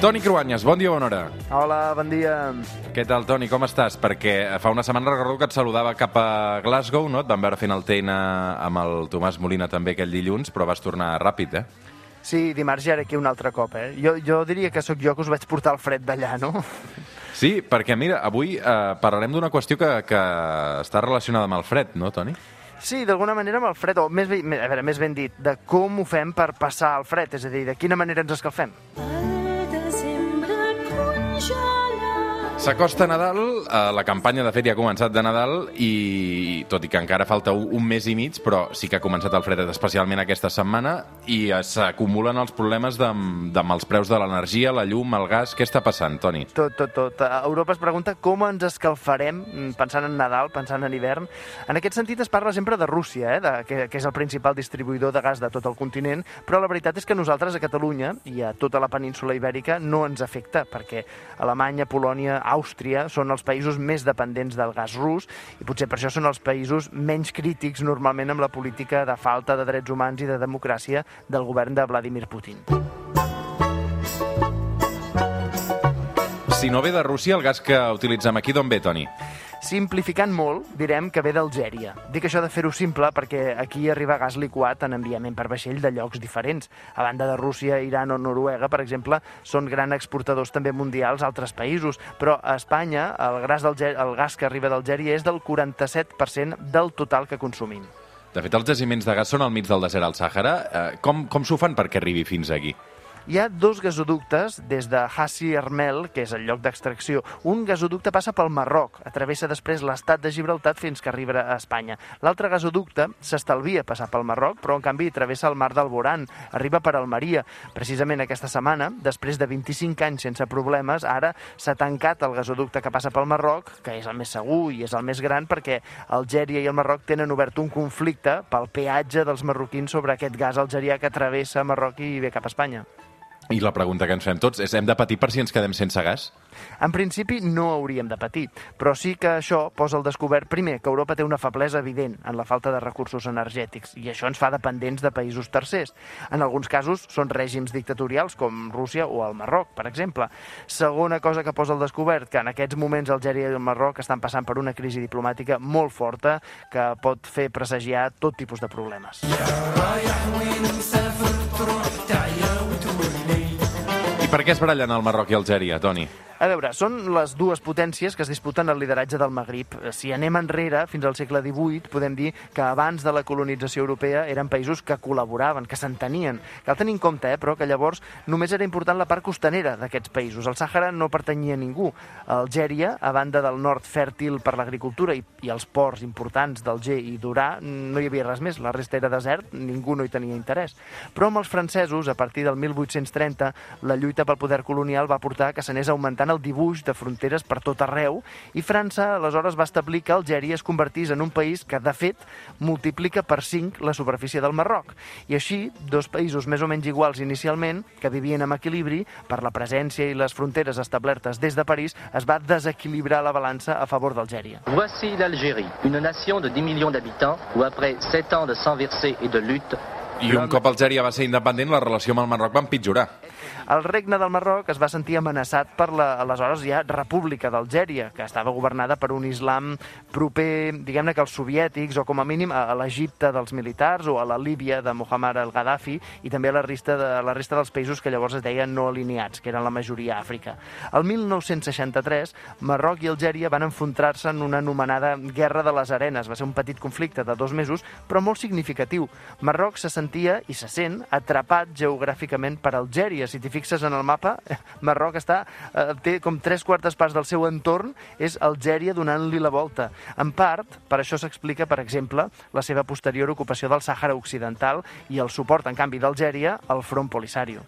Toni Cruanyes, bon dia, bona hora. Hola, bon dia. Què tal, Toni, com estàs? Perquè fa una setmana recordo que et saludava cap a Glasgow, no? Et vam veure fent el Teina amb el Tomàs Molina també aquell dilluns, però vas tornar ràpid, eh? Sí, dimarts ja era aquí un altre cop, eh? Jo, jo diria que sóc jo que us vaig portar el fred d'allà, no? Sí, perquè mira, avui eh, parlarem d'una qüestió que, que està relacionada amb el fred, no, Toni? Sí, d'alguna manera amb el fred, o més, a veure, més ben dit, de com ho fem per passar el fred, és a dir, de quina manera ens escalfem. sembra S'acosta Nadal, eh, la campanya de fet ja ha començat de Nadal i tot i que encara falta un, un mes i mig, però sí que ha començat el fred especialment aquesta setmana i eh, s'acumulen els problemes de, de, amb els preus de l'energia, la llum, el gas. Què està passant, Toni? Tot, tot, tot. Europa es pregunta com ens escalfarem, mm, pensant en Nadal, pensant en hivern. En aquest sentit es parla sempre de Rússia, eh, de, que, que és el principal distribuïdor de gas de tot el continent, però la veritat és que nosaltres a Catalunya i a tota la península ibèrica no ens afecta, perquè Alemanya, Polònia, Àustria són els països més dependents del gas rus i potser per això són els països menys crítics normalment amb la política de falta de drets humans i de democràcia del govern de Vladimir Putin. Si no ve de Rússia, el gas que utilitzem aquí d'on ve, Toni? Simplificant molt, direm que ve d'Algèria. Dic això de fer-ho simple perquè aquí arriba gas liquat en enviament per vaixell de llocs diferents. A banda de Rússia, Iran o Noruega, per exemple, són gran exportadors també mundials a altres països, però a Espanya el gas, el gas que arriba d'Algèria és del 47% del total que consumim. De fet, els jaciments de gas són al mig del desert al Sàhara. Eh, com, com s'ho fan perquè arribi fins aquí? Hi ha dos gasoductes des de Hassi Hermel, que és el lloc d'extracció. Un gasoducte passa pel Marroc, atravessa després l'estat de Gibraltar fins que arriba a Espanya. L'altre gasoducte s'estalvia passar pel Marroc, però en canvi travessa el mar d'Alborán, arriba per Almeria. Precisament aquesta setmana, després de 25 anys sense problemes, ara s'ha tancat el gasoducte que passa pel Marroc, que és el més segur i és el més gran perquè Algèria i el Marroc tenen obert un conflicte pel peatge dels marroquins sobre aquest gas algerià que travessa Marroc i ve cap a Espanya. I la pregunta que ens fem tots és hem de patir per si ens quedem sense gas? En principi no hauríem de patir, però sí que això posa al descobert, primer, que Europa té una feblesa evident en la falta de recursos energètics, i això ens fa dependents de països tercers. En alguns casos són règims dictatorials, com Rússia o el Marroc, per exemple. Segona cosa que posa al descobert, que en aquests moments Algèria i el Marroc estan passant per una crisi diplomàtica molt forta que pot fer presagiar tot tipus de problemes. I per què es barallen el Marroc i Algèria, Toni? A veure, són les dues potències que es disputen el lideratge del Magrib. Si anem enrere, fins al segle XVIII, podem dir que abans de la colonització europea eren països que col·laboraven, que s'entenien. Cal tenir en compte, eh, però, que llavors només era important la part costanera d'aquests països. El Sàhara no pertanyia a ningú. Algèria, a banda del nord fèrtil per l'agricultura i, i els ports importants d'Alger i d'Urà, no hi havia res més. La resta era desert, ningú no hi tenia interès. Però amb els francesos, a partir del 1830, la lluita pel poder colonial va portar que s'anés augmentant el dibuix de fronteres per tot arreu i França aleshores va establir que Algèria es convertís en un país que, de fet, multiplica per 5 la superfície del Marroc. I així, dos països més o menys iguals inicialment, que vivien amb equilibri, per la presència i les fronteres establertes des de París, es va desequilibrar la balança a favor d'Algèria. Voici l'Algérie, une nation de 10 millions d'habitants où après 7 ans de sang versé et de lutte, I un cop Algèria va ser independent, la relació amb el Marroc va empitjorar. El regne del Marroc es va sentir amenaçat per la, aleshores ja República d'Algèria, que estava governada per un islam proper, diguem-ne que als soviètics, o com a mínim a, a l'Egipte dels militars, o a la Líbia de Muhammad el-Gaddafi, i també a la resta, de, a la resta dels països que llavors es deien no alineats, que eren la majoria Àfrica. El 1963, Marroc i Algèria van enfrontar-se en una anomenada Guerra de les Arenes. Va ser un petit conflicte de dos mesos, però molt significatiu. Marroc se sentia, i se sent, atrapat geogràficament per Algèria. Si fixes en el mapa, Marroc està, eh, té com tres quartes parts del seu entorn, és Algèria donant-li la volta. En part, per això s'explica, per exemple, la seva posterior ocupació del Sàhara Occidental i el suport, en canvi, d'Algèria al Front Polisario.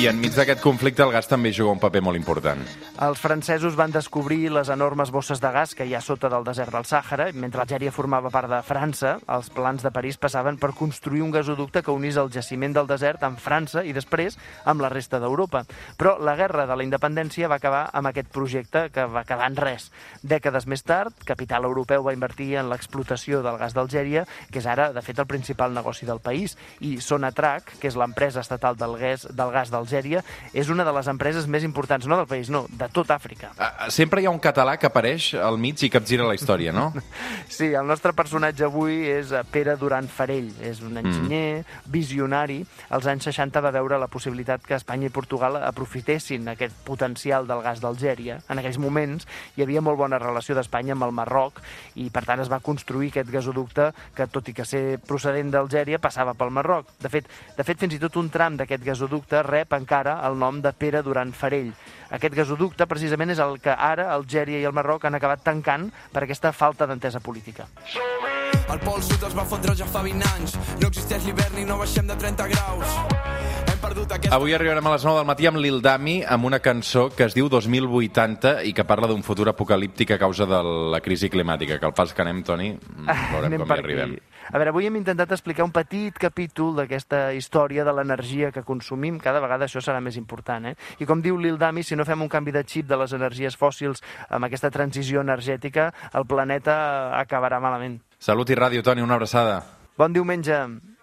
I enmig d'aquest conflicte el gas també juga un paper molt important. Els francesos van descobrir les enormes bosses de gas que hi ha sota del desert del Sàhara. Mentre Algèria formava part de França, els plans de París passaven per construir un gasoducte que unís el jaciment del desert amb França i després amb la resta d'Europa. Però la guerra de la independència va acabar amb aquest projecte que va quedar en res. Dècades més tard, capital europeu va invertir en l'explotació del gas d'Algèria, que és ara, de fet, el principal negoci del país. I Sonatrach, que és l'empresa estatal del gas del gas és una de les empreses més importants, no del país, no, de tot Àfrica. Ah, Sempre hi ha un català que apareix al mig i capgira la història, no? Sí, el nostre personatge avui és eh, Pere Duran Farell. És un enginyer, visionari. Als anys 60 va veure la possibilitat que Espanya i Portugal aprofitessin aquest potencial del gas d'Algèria. En aquells moments hi havia molt bona relació d'Espanya amb el Marroc i, per tant, es va construir aquest gasoducte que, tot i que ser procedent d'Algèria, passava pel Marroc. De fet, de fet, fins i tot un tram d'aquest gasoducte rep encara el nom de Pere Duran Farell. Aquest gasoducte, precisament, és el que ara Algèria i el Marroc han acabat tancant per aquesta falta d'entesa política. El pol sud es va fotre ja fa 20 anys. No existeix l'hivern i no baixem de 30 graus. Hem perdut aquest... Avui arribarem a les 9 del matí amb Lil Dami, amb una cançó que es diu 2080 i que parla d'un futur apocalíptic a causa de la crisi climàtica. Que el pas que anem, Toni, mm, veurem com hi arribem. A veure, avui hem intentat explicar un petit capítol d'aquesta història de l'energia que consumim. Cada vegada això serà més important, eh? I com diu Lil Dami, si no fem un canvi de xip de les energies fòssils amb aquesta transició energètica, el planeta acabarà malament. Salut i ràdio, Toni, una abraçada. Bon diumenge.